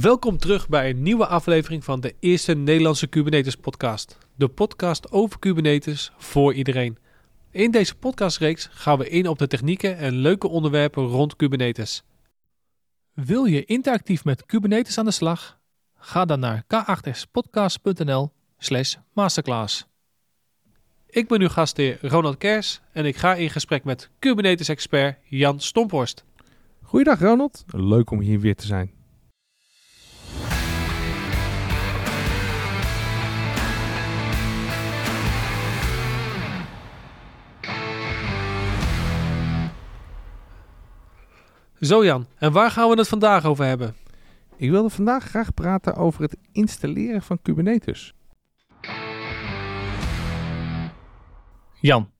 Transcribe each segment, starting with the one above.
Welkom terug bij een nieuwe aflevering van de eerste Nederlandse Kubernetes podcast. De podcast over Kubernetes voor iedereen. In deze podcastreeks gaan we in op de technieken en leuke onderwerpen rond Kubernetes. Wil je interactief met Kubernetes aan de slag? Ga dan naar k8spodcast.nl slash masterclass. Ik ben uw gastheer Ronald Kers en ik ga in gesprek met Kubernetes-expert Jan Stomphorst. Goeiedag Ronald, leuk om hier weer te zijn. Zo Jan, en waar gaan we het vandaag over hebben? Ik wilde vandaag graag praten over het installeren van Kubernetes. Jan,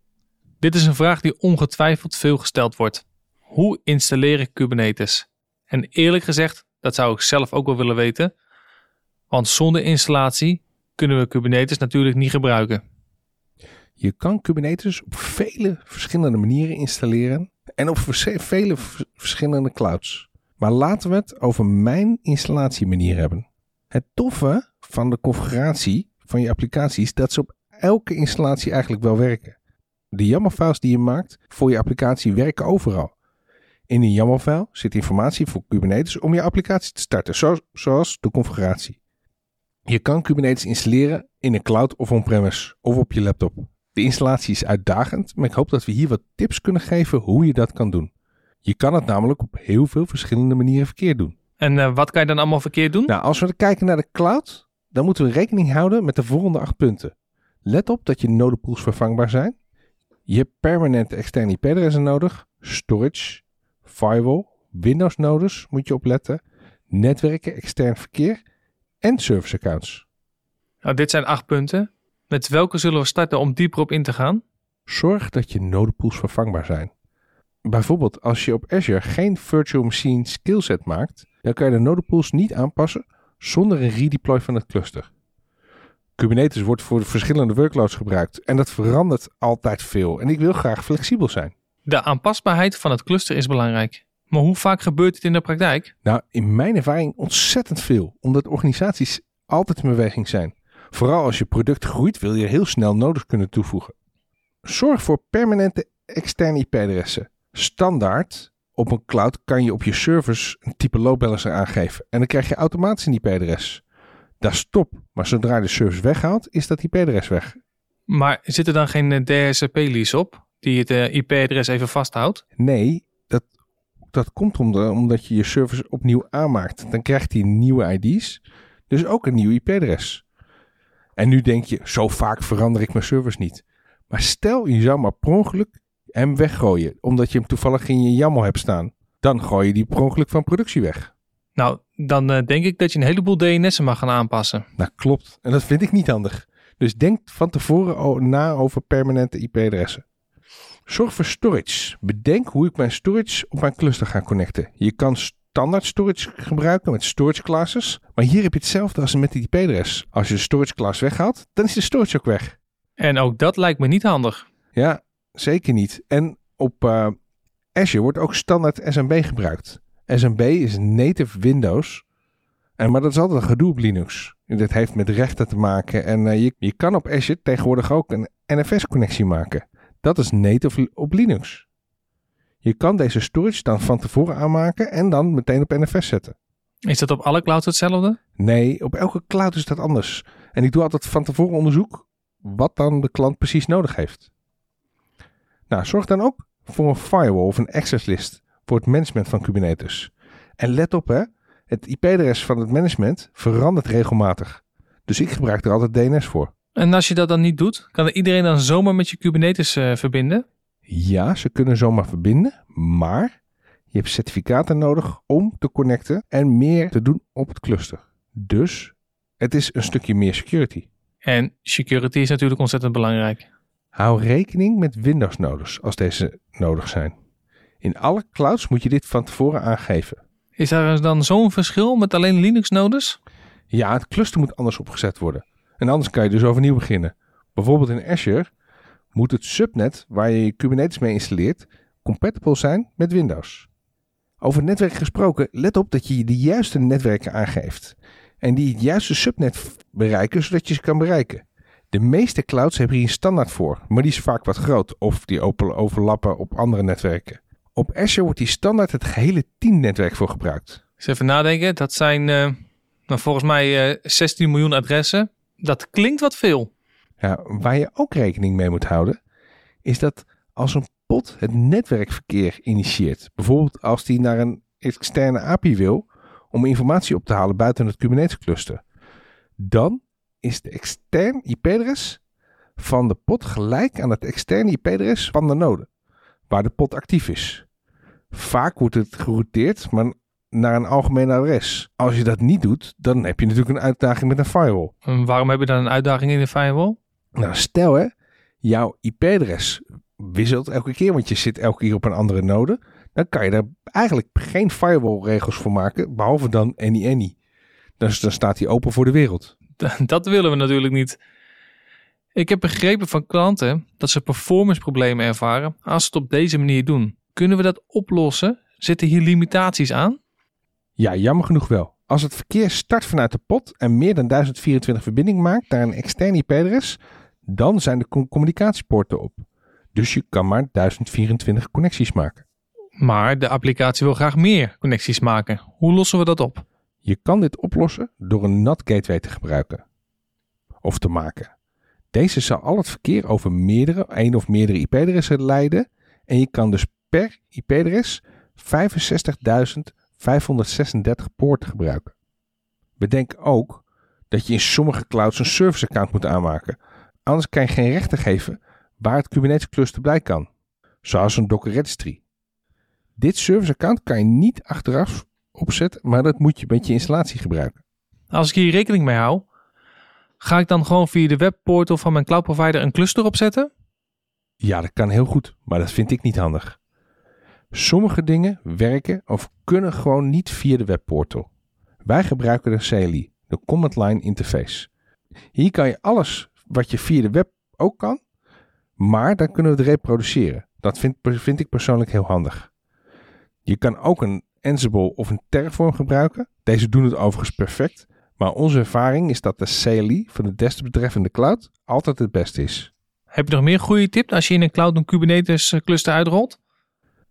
dit is een vraag die ongetwijfeld veel gesteld wordt. Hoe installeer ik Kubernetes? En eerlijk gezegd, dat zou ik zelf ook wel willen weten. Want zonder installatie kunnen we Kubernetes natuurlijk niet gebruiken. Je kan Kubernetes op vele verschillende manieren installeren en op vele verschillende clouds. Maar laten we het over mijn installatiemanier hebben. Het toffe van de configuratie van je applicatie is dat ze op elke installatie eigenlijk wel werken. De YAML-files die je maakt voor je applicatie werken overal. In een YAML-file zit informatie voor Kubernetes om je applicatie te starten, zoals de configuratie. Je kan Kubernetes installeren in een cloud of on-premise of op je laptop. De installatie is uitdagend, maar ik hoop dat we hier wat tips kunnen geven hoe je dat kan doen. Je kan het namelijk op heel veel verschillende manieren verkeerd doen. En uh, wat kan je dan allemaal verkeerd doen? Nou, als we kijken naar de cloud, dan moeten we rekening houden met de volgende acht punten. Let op dat je nodepools vervangbaar zijn. Je hebt permanente externe IP-adressen nodig, storage, firewall, Windows nodes moet je opletten, netwerken, extern verkeer en service accounts. Nou, dit zijn acht punten. Met welke zullen we starten om dieper op in te gaan? Zorg dat je nodepools vervangbaar zijn. Bijvoorbeeld als je op Azure geen virtual machine skillset maakt, dan kan je de nodepools niet aanpassen zonder een redeploy van het cluster. Kubernetes wordt voor verschillende workloads gebruikt en dat verandert altijd veel en ik wil graag flexibel zijn. De aanpasbaarheid van het cluster is belangrijk. Maar hoe vaak gebeurt het in de praktijk? Nou, in mijn ervaring ontzettend veel, omdat organisaties altijd in beweging zijn. Vooral als je product groeit, wil je heel snel nodig kunnen toevoegen. Zorg voor permanente externe IP-adressen. Standaard op een cloud kan je op je servers een type load balancer aangeven en dan krijg je automatisch een IP-adres. Dat is top, maar zodra je de service weghaalt, is dat IP-adres weg. Maar zit er dan geen eh, DHCP-lease op die het eh, IP-adres even vasthoudt? Nee, dat, dat komt omdat je je service opnieuw aanmaakt. Dan krijgt hij nieuwe ID's, dus ook een nieuw IP-adres. En nu denk je, zo vaak verander ik mijn servers niet. Maar stel je zou maar per ongeluk hem weggooien, omdat je hem toevallig in je YAML hebt staan. Dan gooi je die per ongeluk van productie weg. Nou, dan uh, denk ik dat je een heleboel DNS'en mag gaan aanpassen. Nou, klopt. En dat vind ik niet handig. Dus denk van tevoren na over permanente IP-adressen. Zorg voor storage. Bedenk hoe ik mijn storage op mijn cluster ga connecten. Je kan standaard storage gebruiken met storage classes. Maar hier heb je hetzelfde als met die IP-adres. Als je de storage class weghaalt, dan is de storage ook weg. En ook dat lijkt me niet handig. Ja, zeker niet. En op uh, Azure wordt ook standaard SMB gebruikt. SMB is native Windows. En, maar dat is altijd een gedoe op Linux. Dit heeft met rechten te maken. En uh, je, je kan op Azure tegenwoordig ook een NFS-connectie maken. Dat is native op Linux. Je kan deze storage dan van tevoren aanmaken en dan meteen op NFS zetten. Is dat op alle clouds hetzelfde? Nee, op elke cloud is dat anders. En ik doe altijd van tevoren onderzoek wat dan de klant precies nodig heeft. Nou, zorg dan ook voor een firewall of een access list voor het management van Kubernetes. En let op hè, het IP-adres van het management verandert regelmatig. Dus ik gebruik er altijd DNS voor. En als je dat dan niet doet, kan iedereen dan zomaar met je Kubernetes uh, verbinden? Ja, ze kunnen zomaar verbinden, maar je hebt certificaten nodig om te connecten en meer te doen op het cluster. Dus het is een stukje meer security. En security is natuurlijk ontzettend belangrijk. Hou rekening met Windows-nodes als deze nodig zijn. In alle clouds moet je dit van tevoren aangeven. Is er dan zo'n verschil met alleen Linux-nodes? Ja, het cluster moet anders opgezet worden. En anders kan je dus overnieuw beginnen. Bijvoorbeeld in Azure moet het subnet waar je Kubernetes mee installeert compatible zijn met Windows. Over netwerk gesproken, let op dat je de juiste netwerken aangeeft. En die het juiste subnet bereiken, zodat je ze kan bereiken. De meeste clouds hebben hier een standaard voor, maar die is vaak wat groot of die overlappen op andere netwerken. Op Azure wordt die standaard het gehele teamnetwerk voor gebruikt. Eens even nadenken, dat zijn uh, nou, volgens mij uh, 16 miljoen adressen. Dat klinkt wat veel. Ja, waar je ook rekening mee moet houden, is dat als een pod het netwerkverkeer initieert, bijvoorbeeld als die naar een externe API wil om informatie op te halen buiten het Kubernetes cluster, dan is de extern IP-adres van de pod gelijk aan het externe IP-adres van de node, waar de pod actief is. Vaak wordt het gerouteerd maar naar een algemeen adres. Als je dat niet doet, dan heb je natuurlijk een uitdaging met een firewall. En waarom heb je dan een uitdaging in de firewall? Nou, stel hè, jouw IP-adres wisselt elke keer, want je zit elke keer op een andere node. Dan kan je daar eigenlijk geen firewall regels voor maken, behalve dan any any. Dus dan staat hij open voor de wereld. Dat willen we natuurlijk niet. Ik heb begrepen van klanten dat ze performance problemen ervaren als ze het op deze manier doen. Kunnen we dat oplossen? Zitten hier limitaties aan? Ja, jammer genoeg wel. Als het verkeer start vanuit de pot en meer dan 1024 verbinding maakt naar een externe IP-adres, dan zijn de communicatiepoorten op. Dus je kan maar 1024 connecties maken. Maar de applicatie wil graag meer connecties maken. Hoe lossen we dat op? Je kan dit oplossen door een NAT gateway te gebruiken of te maken. Deze zal al het verkeer over meerdere, één of meerdere IP-adressen leiden en je kan dus per IP-adres 65.536 poorten gebruiken. Bedenk ook dat je in sommige clouds een service account moet aanmaken. Anders kan je geen rechten geven waar het Kubernetes cluster bij kan, zoals een Docker registry. Dit service account kan je niet achteraf opzetten, maar dat moet je met je installatie gebruiken. Als ik hier rekening mee hou, ga ik dan gewoon via de webportal van mijn cloud provider een cluster opzetten? Ja, dat kan heel goed, maar dat vind ik niet handig. Sommige dingen werken of kunnen gewoon niet via de webportal. Wij gebruiken de CLI, de Command Line Interface. Hier kan je alles wat je via de web ook kan, maar dan kunnen we het reproduceren. Dat vind, vind ik persoonlijk heel handig. Je kan ook een Ansible of een Terraform gebruiken. Deze doen het overigens perfect. Maar onze ervaring is dat de CLI van de desktop betreffende cloud altijd het beste is. Heb je nog meer goede tips als je in een cloud een Kubernetes cluster uitrolt?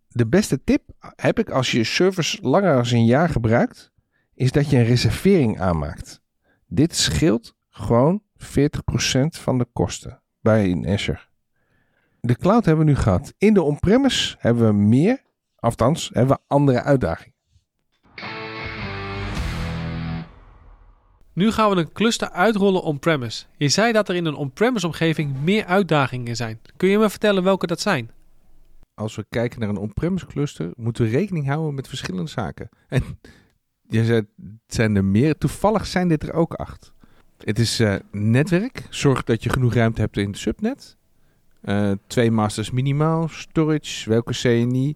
De beste tip heb ik als je servers langer dan een jaar gebruikt, is dat je een reservering aanmaakt. Dit scheelt gewoon 40% van de kosten bij een Azure. De cloud hebben we nu gehad. In de on-premise hebben we meer, althans hebben we andere uitdagingen. Nu gaan we een cluster uitrollen on-premise. Je zei dat er in een on-premise omgeving meer uitdagingen zijn. Kun je me vertellen welke dat zijn? Als we kijken naar een on-premise cluster, moeten we rekening houden met verschillende zaken. En je zei, het zijn er meer. Toevallig zijn dit er ook acht. Het is uh, netwerk. Zorg dat je genoeg ruimte hebt in het subnet. Uh, twee masters minimaal. Storage, welke CNI.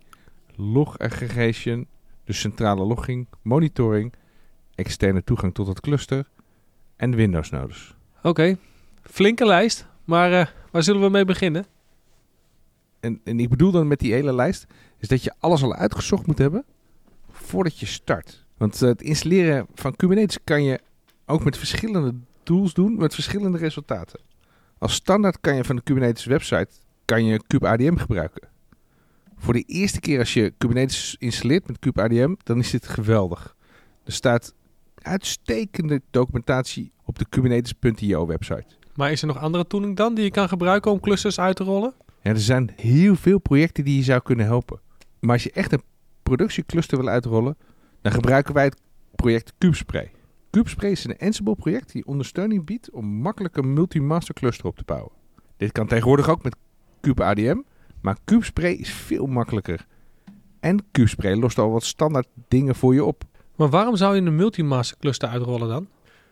Log aggregation. Dus centrale logging. Monitoring. Externe toegang tot het cluster. En Windows nodes. Oké, okay. flinke lijst. Maar uh, waar zullen we mee beginnen? En, en ik bedoel dan met die hele lijst... is dat je alles al uitgezocht moet hebben... voordat je start. Want het installeren van Kubernetes kan je ook met verschillende tools doen... met verschillende resultaten. Als standaard kan je van de Kubernetes website kan je kubeadm gebruiken. Voor de eerste keer als je Kubernetes installeert met kubeadm, dan is dit geweldig. Er staat uitstekende documentatie op de kubernetes.io website. Maar is er nog andere tooling dan die je kan gebruiken om clusters uit te rollen? Ja, er zijn heel veel projecten die je zou kunnen helpen. Maar als je echt een productiecluster wil uitrollen, dan gebruiken wij het project KubeSpray. KubeSpray is een Ansible project die ondersteuning biedt om makkelijk een multi-master cluster op te bouwen. Dit kan tegenwoordig ook met kubeadm, maar KubeSpray is veel makkelijker. En KubeSpray lost al wat standaard dingen voor je op. Maar waarom zou je een multi-master cluster uitrollen dan?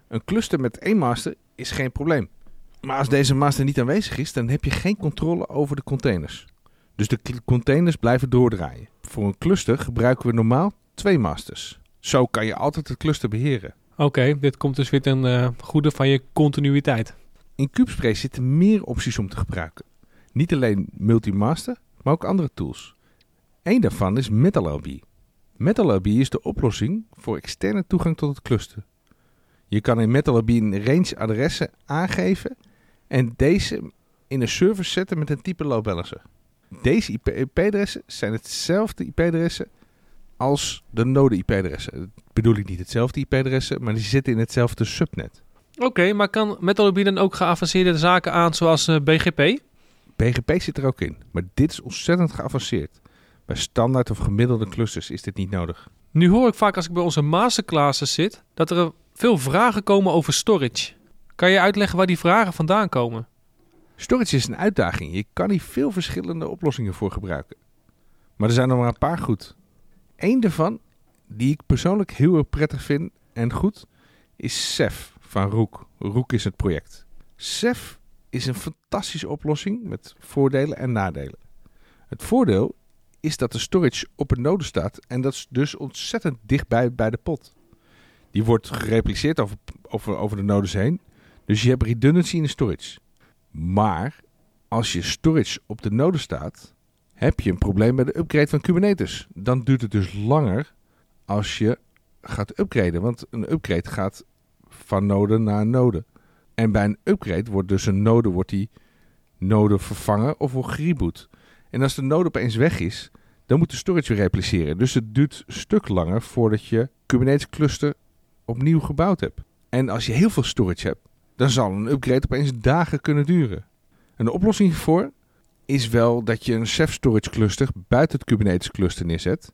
Een cluster met één master is geen probleem. Maar als deze master niet aanwezig is, dan heb je geen controle over de containers. Dus de containers blijven doordraaien. Voor een cluster gebruiken we normaal twee masters. Zo kan je altijd het cluster beheren. Oké, dit komt dus weer ten uh, goede van je continuïteit. In KubeSpray zitten meer opties om te gebruiken. Niet alleen multi-master, maar ook andere tools. Eén daarvan is MetalLB. MetalLB is de oplossing voor externe toegang tot het cluster. Je kan in MetalLB een range adressen aangeven en deze in een server zetten met een type load balancer. Deze IP-adressen zijn hetzelfde IP-adressen als de node IP-adressen. Bedoel ik niet hetzelfde IP-adressen, maar die zitten in hetzelfde subnet. Oké, maar kan MetalLB dan ook geavanceerde zaken aan zoals eh, BGP? BGP zit er ook in, maar dit is ontzettend geavanceerd. Bij standaard of gemiddelde clusters is dit niet nodig. Nu hoor ik vaak als ik bij onze masterclasses zit dat er veel vragen komen over storage. Kan je uitleggen waar die vragen vandaan komen? Storage is een uitdaging. Je kan hier veel verschillende oplossingen voor gebruiken. Maar er zijn er maar een paar goed. Eén daarvan, die ik persoonlijk heel erg prettig vind en goed, is Ceph van Rook. Rook is het project. Ceph is een fantastische oplossing met voordelen en nadelen. Het voordeel is dat de storage op een node staat en dat is dus ontzettend dichtbij bij de pot. Die wordt gerepliceerd over, over, over de nodes heen, dus je hebt redundancy in de storage. Maar als je storage op de node staat, heb je een probleem bij de upgrade van Kubernetes. Dan duurt het dus langer als je gaat upgraden, want een upgrade gaat van node naar node. En bij een upgrade wordt dus een node, wordt die node vervangen of wordt gereboot. En als de node opeens weg is, dan moet de storage weer repliceren. Dus het duurt een stuk langer voordat je Kubernetes cluster opnieuw gebouwd hebt. En als je heel veel storage hebt, dan zal een upgrade opeens dagen kunnen duren. En de oplossing hiervoor is wel dat je een Ceph storage cluster buiten het Kubernetes cluster neerzet.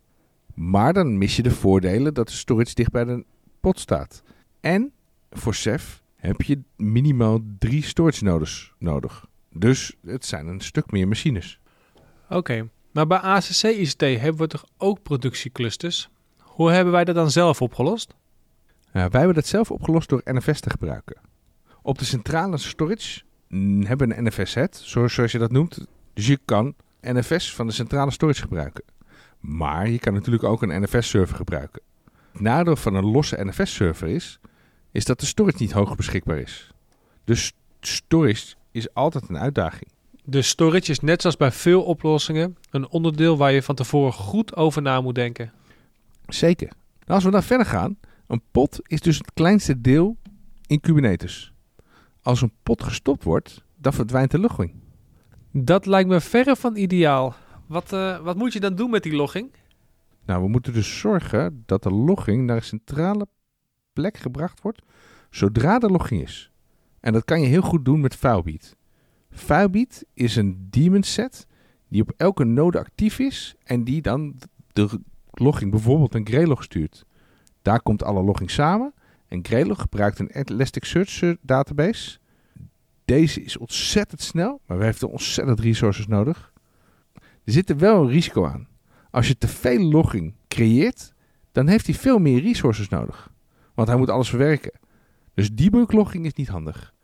Maar dan mis je de voordelen dat de storage dicht bij de pot staat. En voor Ceph heb je minimaal drie storage nodes nodig. Dus het zijn een stuk meer machines. Oké, maar bij ACC ICT hebben we toch ook productieclusters? Hoe hebben wij dat dan zelf opgelost? wij hebben dat zelf opgelost door NFS te gebruiken. Op de centrale storage hebben we een NFS-head, zoals, zoals je dat noemt. Dus je kan NFS van de centrale storage gebruiken. Maar je kan natuurlijk ook een NFS-server gebruiken. Het nadeel van een losse NFS-server is, is dat de storage niet hoog beschikbaar is. Dus storage is altijd een uitdaging. De storage is net zoals bij veel oplossingen een onderdeel waar je van tevoren goed over na moet denken. Zeker. Nou, als we dan verder gaan, een pot is dus het kleinste deel in Kubernetes. Als een pot gestopt wordt, dan verdwijnt de logging. Dat lijkt me verre van ideaal. Wat, uh, wat moet je dan doen met die logging? Nou, we moeten dus zorgen dat de logging naar een centrale plek gebracht wordt zodra de logging is. En dat kan je heel goed doen met Filebeat. Filebeat is een daemon set die op elke node actief is en die dan de logging bijvoorbeeld een Greylog stuurt. Daar komt alle logging samen en Greylog gebruikt een Elasticsearch database. Deze is ontzettend snel, maar we hebben ontzettend resources nodig. Er zit er wel een risico aan. Als je te veel logging creëert, dan heeft hij veel meer resources nodig. Want hij moet alles verwerken. Dus debug logging is niet handig.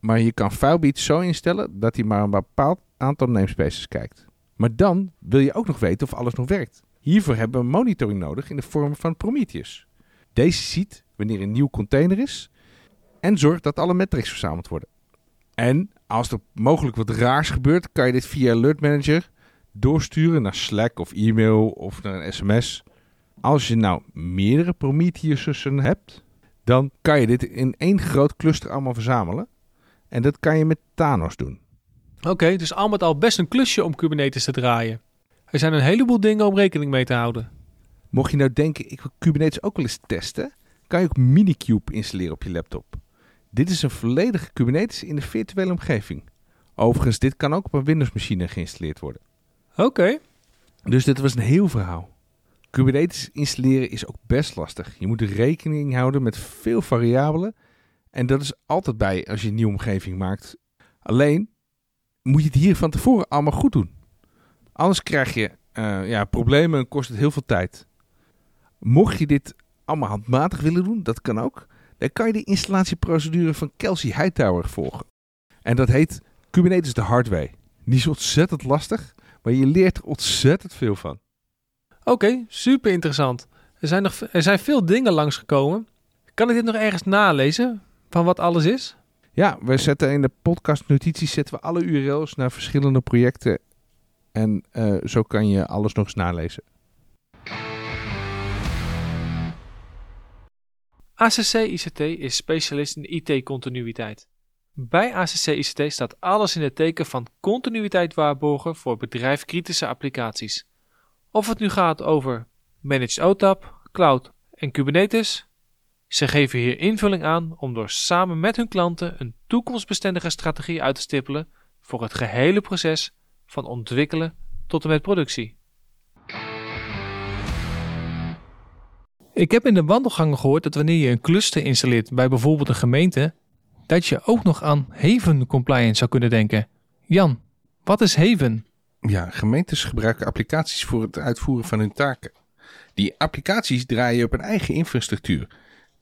Maar je kan Filebeat zo instellen dat hij maar een bepaald aantal namespaces kijkt. Maar dan wil je ook nog weten of alles nog werkt. Hiervoor hebben we monitoring nodig in de vorm van Prometheus. Deze ziet wanneer een nieuw container is en zorgt dat alle metrics verzameld worden. En als er mogelijk wat raars gebeurt, kan je dit via Alert Manager doorsturen naar Slack of e-mail of naar een sms. Als je nou meerdere Prometheusen hebt, dan kan je dit in één groot cluster allemaal verzamelen. En dat kan je met Thanos doen. Oké, dus al met al best een klusje om Kubernetes te draaien. Er zijn een heleboel dingen om rekening mee te houden. Mocht je nou denken, ik wil Kubernetes ook wel eens testen, kan je ook Minikube installeren op je laptop. Dit is een volledige Kubernetes in de virtuele omgeving. Overigens, dit kan ook op een Windows-machine geïnstalleerd worden. Oké. Dus dit was een heel verhaal. Kubernetes installeren is ook best lastig. Je moet rekening houden met veel variabelen. En dat is altijd bij als je een nieuwe omgeving maakt. Alleen moet je het hier van tevoren allemaal goed doen. Anders krijg je uh, ja, problemen en kost het heel veel tijd. Mocht je dit allemaal handmatig willen doen, dat kan ook. Dan kan je de installatieprocedure van Kelsey Hightower volgen. En dat heet Kubernetes de hard way. Die is ontzettend lastig, maar je leert er ontzettend veel van. Oké, super interessant. Er zijn, nog, er zijn veel dingen langsgekomen. Kan ik dit nog ergens nalezen van wat alles is? Ja, we zetten in de podcast notities zetten we alle URL's naar verschillende projecten. En eh, zo kan je alles nog eens nalezen. ACC ICT is specialist in IT-continuïteit. Bij ACC ICT staat alles in het teken van continuïteit waarborgen voor bedrijfkritische applicaties. Of het nu gaat over Managed OTAP, Cloud en Kubernetes, ze geven hier invulling aan om door samen met hun klanten een toekomstbestendige strategie uit te stippelen voor het gehele proces van ontwikkelen tot en met productie. Ik heb in de wandelgangen gehoord dat wanneer je een cluster installeert bij bijvoorbeeld een gemeente, dat je ook nog aan Haven compliance zou kunnen denken. Jan, wat is Haven? Ja, gemeentes gebruiken applicaties voor het uitvoeren van hun taken. Die applicaties draaien op een eigen infrastructuur.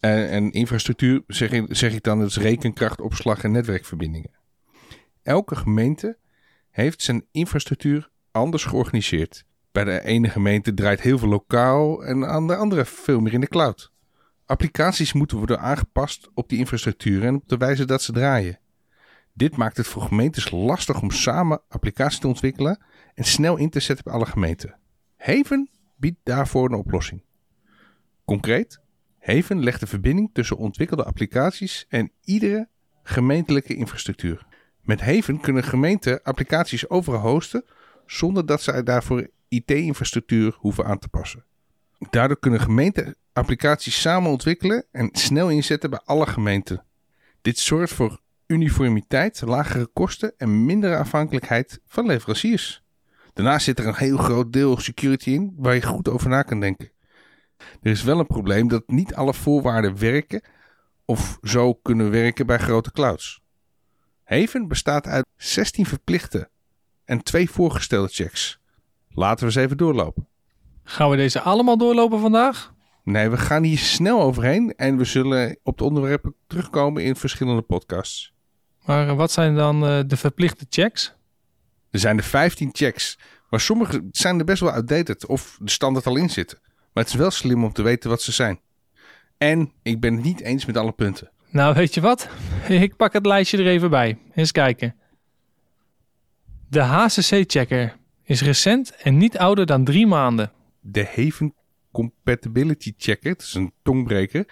Uh, en infrastructuur zeg ik, zeg ik dan, dat rekenkracht, opslag en netwerkverbindingen. Elke gemeente heeft zijn infrastructuur anders georganiseerd. Bij de ene gemeente draait heel veel lokaal en aan de andere veel meer in de cloud. Applicaties moeten worden aangepast op die infrastructuur en op de wijze dat ze draaien. Dit maakt het voor gemeentes lastig om samen applicaties te ontwikkelen en snel in te zetten bij alle gemeenten. Haven biedt daarvoor een oplossing. Concreet, Haven legt de verbinding tussen ontwikkelde applicaties en iedere gemeentelijke infrastructuur. Met Haven kunnen gemeenten applicaties overal hosten zonder dat zij daarvoor IT-infrastructuur hoeven aan te passen. Daardoor kunnen gemeenten applicaties samen ontwikkelen en snel inzetten bij alle gemeenten. Dit zorgt voor uniformiteit, lagere kosten en mindere afhankelijkheid van leveranciers. Daarnaast zit er een heel groot deel security in waar je goed over na kan denken. Er is wel een probleem dat niet alle voorwaarden werken of zo kunnen werken bij grote clouds. Haven bestaat uit 16 verplichte en twee voorgestelde checks. Laten we eens even doorlopen. Gaan we deze allemaal doorlopen vandaag? Nee, we gaan hier snel overheen en we zullen op de onderwerpen terugkomen in verschillende podcasts. Maar wat zijn dan uh, de verplichte checks? Er zijn er 15 checks, maar sommige zijn er best wel outdated of de standaard al in zitten. Maar het is wel slim om te weten wat ze zijn. En ik ben het niet eens met alle punten. Nou, weet je wat? Ik pak het lijstje er even bij. Eens kijken. De HCC-checker is recent en niet ouder dan drie maanden. De Haven Compatibility Checker, het is een tongbreker,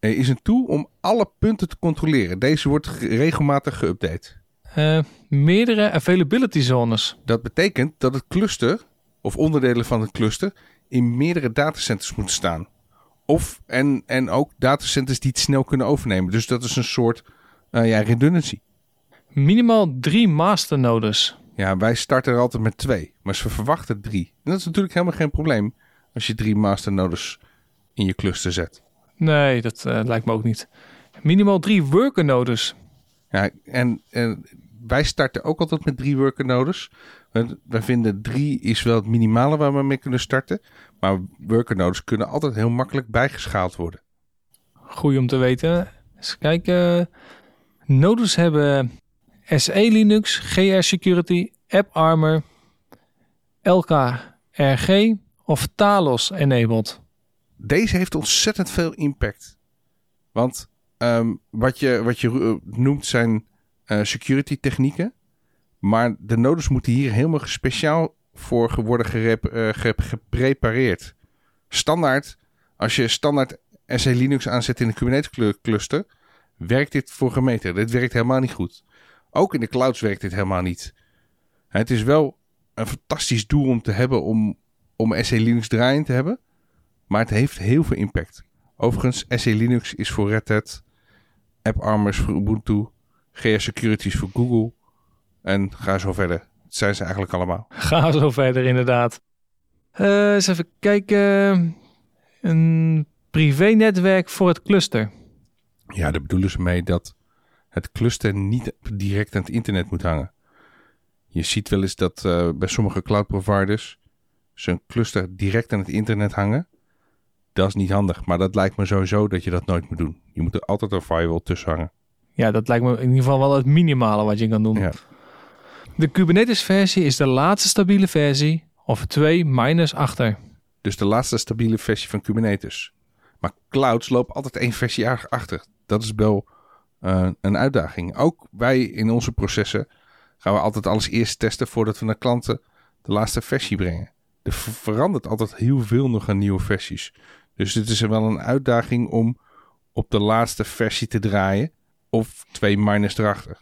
is een tool om alle punten te controleren. Deze wordt regelmatig geüpdate. Uh, meerdere availability zones. Dat betekent dat het cluster, of onderdelen van het cluster, in meerdere datacenters moeten staan. Of, en, en ook datacenters die het snel kunnen overnemen. Dus dat is een soort uh, ja, redundancy. Minimaal drie masternodes. Ja, wij starten er altijd met twee. Maar ze verwachten drie. En dat is natuurlijk helemaal geen probleem als je drie masternodes in je cluster zet. Nee, dat uh, lijkt me ook niet. Minimaal drie workernodes. Ja, en, en wij starten ook altijd met drie workernodes. Wij vinden drie is wel het minimale waar we mee kunnen starten. Maar workernodes kunnen altijd heel makkelijk bijgeschaald worden. Goeie om te weten. Eens kijken. Nodes hebben SE Linux, GR Security, AppArmor, LKRG of Talos enabled. Deze heeft ontzettend veel impact. Want um, wat, je, wat je noemt zijn uh, security technieken. Maar de nodes moeten hier helemaal speciaal voor worden uh, geprepareerd. Standaard, als je standaard SE Linux aanzet in een Kubernetes cluster, werkt dit voor gemeenten. Dit werkt helemaal niet goed. Ook in de clouds werkt dit helemaal niet. Het is wel een fantastisch doel om te hebben om, om SE Linux draaiend te hebben. Maar het heeft heel veel impact. Overigens, SE Linux is voor Red Hat, AppArmor voor Ubuntu, GR Security is voor Google. En ga zo verder. Het zijn ze eigenlijk allemaal. Ga zo verder, inderdaad. Uh, eens even kijken. Een privé-netwerk voor het cluster. Ja, daar bedoelen ze mee dat het cluster niet direct aan het internet moet hangen. Je ziet wel eens dat uh, bij sommige cloud providers zijn cluster direct aan het internet hangen. Dat is niet handig, maar dat lijkt me sowieso dat je dat nooit moet doen. Je moet er altijd een firewall tussen hangen. Ja, dat lijkt me in ieder geval wel het minimale wat je kan doen. Ja. De Kubernetes versie is de laatste stabiele versie of twee minus achter. Dus de laatste stabiele versie van Kubernetes. Maar clouds lopen altijd één versie achter. Dat is wel uh, een uitdaging. Ook wij in onze processen gaan we altijd alles eerst testen voordat we naar klanten de laatste versie brengen. Er verandert altijd heel veel nog aan nieuwe versies. Dus dit is wel een uitdaging om op de laatste versie te draaien. Of twee miners erachter.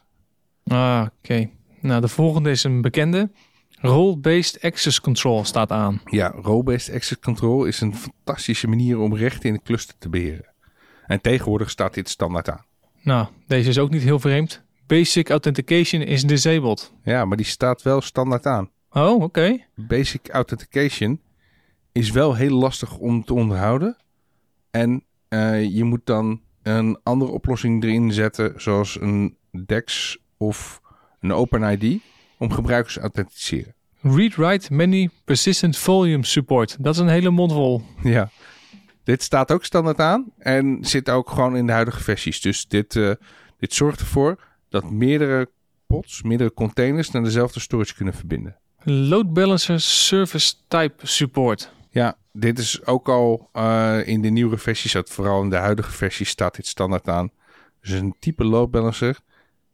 Ah, oké. Nou, de volgende is een bekende. Role-based access control staat aan. Ja, role-based access control is een fantastische manier om rechten in de cluster te beheren. En tegenwoordig staat dit standaard aan. Nou, deze is ook niet heel vreemd. Basic authentication is disabled. Ja, maar die staat wel standaard aan. Oh, oké. Basic authentication is wel heel lastig om te onderhouden. En eh, je moet dan een andere oplossing erin zetten, zoals een DEX of een OpenID, om gebruikers te authenticeren. Read-write many persistent volume support. Dat is een hele mond vol. Ja, dit staat ook standaard aan en zit ook gewoon in de huidige versies. Dus dit, eh, dit zorgt ervoor dat meerdere pods, meerdere containers naar dezelfde storage kunnen verbinden. Load balancer service type support. Ja, dit is ook al uh, in de nieuwere versies, vooral in de huidige versie staat dit standaard aan. Dus een type load balancer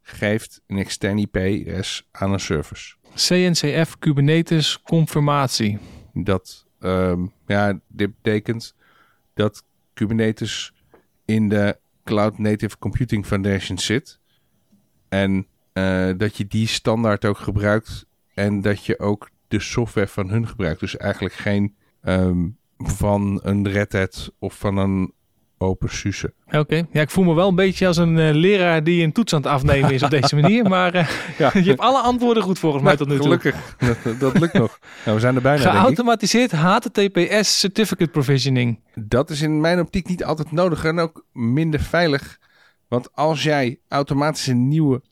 geeft een externe IP-adres aan een service. CNCF Kubernetes confirmatie. Dat, um, ja, dit betekent dat Kubernetes in de Cloud Native Computing Foundation zit. En uh, dat je die standaard ook gebruikt en dat je ook de software van hun gebruikt. Dus eigenlijk geen um, van een Red Hat of van een OpenSUSE. Oké, ja, ik voel me wel een beetje als een uh, leraar die een toets aan het afnemen is op deze manier. Maar uh, ja. je hebt alle antwoorden goed volgens mij tot nu toe. Gelukkig, dat, dat lukt nog. Nou, we zijn er bijna, Geautomatiseerd HTTPS certificate provisioning. Dat is in mijn optiek niet altijd nodig en ook minder veilig. Want als jij automatisch een nieuwe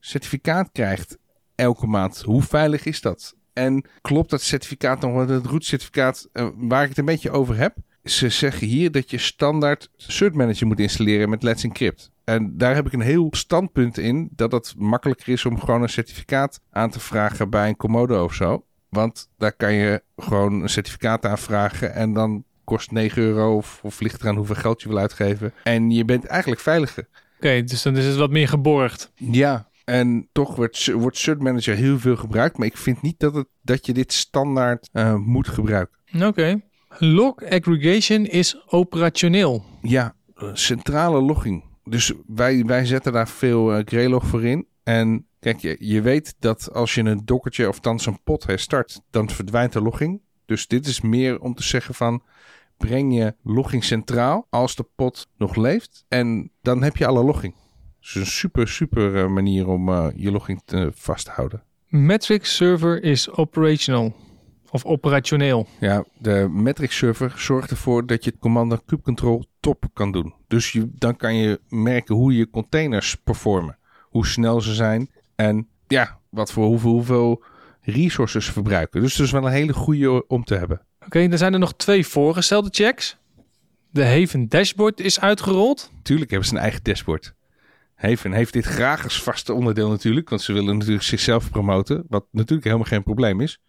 certificaat krijgt elke maand, hoe veilig is dat? En klopt dat certificaat nog, want het root certificaat uh, waar ik het een beetje over heb, ze zeggen hier dat je standaard Cert Manager moet installeren met Let's Encrypt. En daar heb ik een heel standpunt in dat het makkelijker is om gewoon een certificaat aan te vragen bij een Komodo of zo. Want daar kan je gewoon een certificaat aanvragen en dan kost 9 euro of, of ligt eraan hoeveel geld je wil uitgeven. En je bent eigenlijk veiliger. Oké, okay, dus dan is het wat meer geborgd. Ja, en toch wordt, wordt Cert Manager heel veel gebruikt. Maar ik vind niet dat, het, dat je dit standaard uh, moet gebruiken. Oké. Okay. Log aggregation is operationeel. Ja, centrale logging. Dus wij, wij zetten daar veel uh, Greylog voor in. En kijk, je, je weet dat als je een dokkertje of dan een pot herstart, dan verdwijnt de logging. Dus dit is meer om te zeggen van, breng je logging centraal als de pot nog leeft. En dan heb je alle logging. Dus een super, super uh, manier om uh, je logging te, vast te houden. Metric server is operational. Of operationeel. Ja, de metric server zorgt ervoor dat je het commando kubecontrol top kan doen. Dus je, dan kan je merken hoe je containers performen. Hoe snel ze zijn. En ja, wat voor hoeveel, hoeveel resources ze verbruiken. Dus dat is wel een hele goede om te hebben. Oké, okay, dan zijn er nog twee voorgestelde checks. De Haven dashboard is uitgerold. Tuurlijk hebben ze een eigen dashboard. Haven heeft dit graag als vaste onderdeel natuurlijk. Want ze willen natuurlijk zichzelf promoten. Wat natuurlijk helemaal geen probleem is.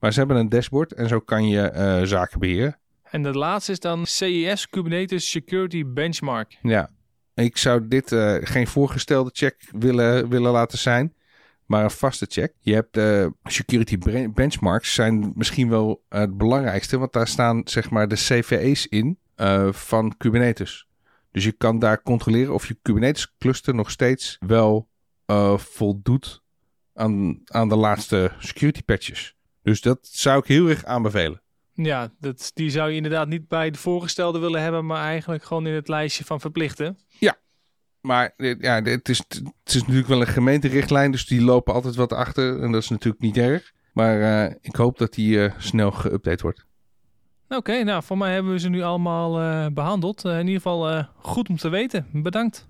Maar ze hebben een dashboard en zo kan je uh, zaken beheren. En de laatste is dan CES Kubernetes Security Benchmark. Ja, ik zou dit uh, geen voorgestelde check willen, willen laten zijn, maar een vaste check. Je hebt uh, security benchmarks zijn misschien wel het belangrijkste, want daar staan zeg maar de CVE's in van Kubernetes. Dus je kan daar controleren of je Kubernetes cluster nog steeds wel voldoet aan, aan de laatste security patches. Dus dat zou ik heel erg aanbevelen. Ja, dat, die zou je inderdaad niet bij de voorgestelde willen hebben, maar eigenlijk gewoon in het lijstje van verplichten. Ja, maar ja, het, is, het is natuurlijk wel een gemeenterichtlijn, dus die lopen altijd wat achter. En dat is natuurlijk niet erg. Maar uh, ik hoop dat die uh, snel geüpdate wordt. Oké, okay, nou voor mij hebben we ze nu allemaal uh, behandeld. in ieder geval goed om te weten. Bedankt.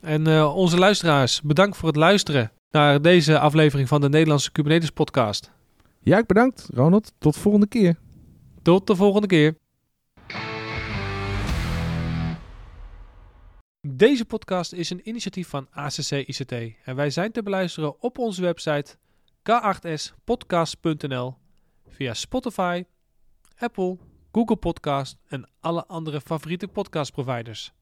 En onze luisteraars, bedankt voor het luisteren naar deze aflevering van de Nederlandse Kubernetes podcast. Ja, ik bedankt, Ronald. Tot de volgende keer. Tot de volgende keer. Deze podcast is een initiatief van ACC ICT en wij zijn te beluisteren op onze website k8spodcast.nl via Spotify, Apple, Google Podcast en alle andere favoriete podcastproviders.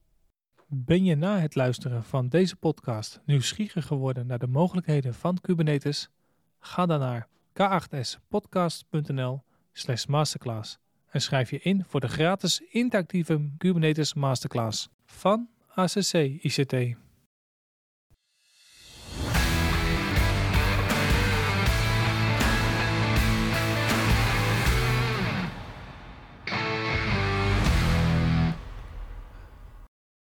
Ben je na het luisteren van deze podcast nieuwsgierig geworden naar de mogelijkheden van Kubernetes? Ga dan naar k8spodcast.nl slash masterclass en schrijf je in voor de gratis interactieve Kubernetes Masterclass van ACC ICT.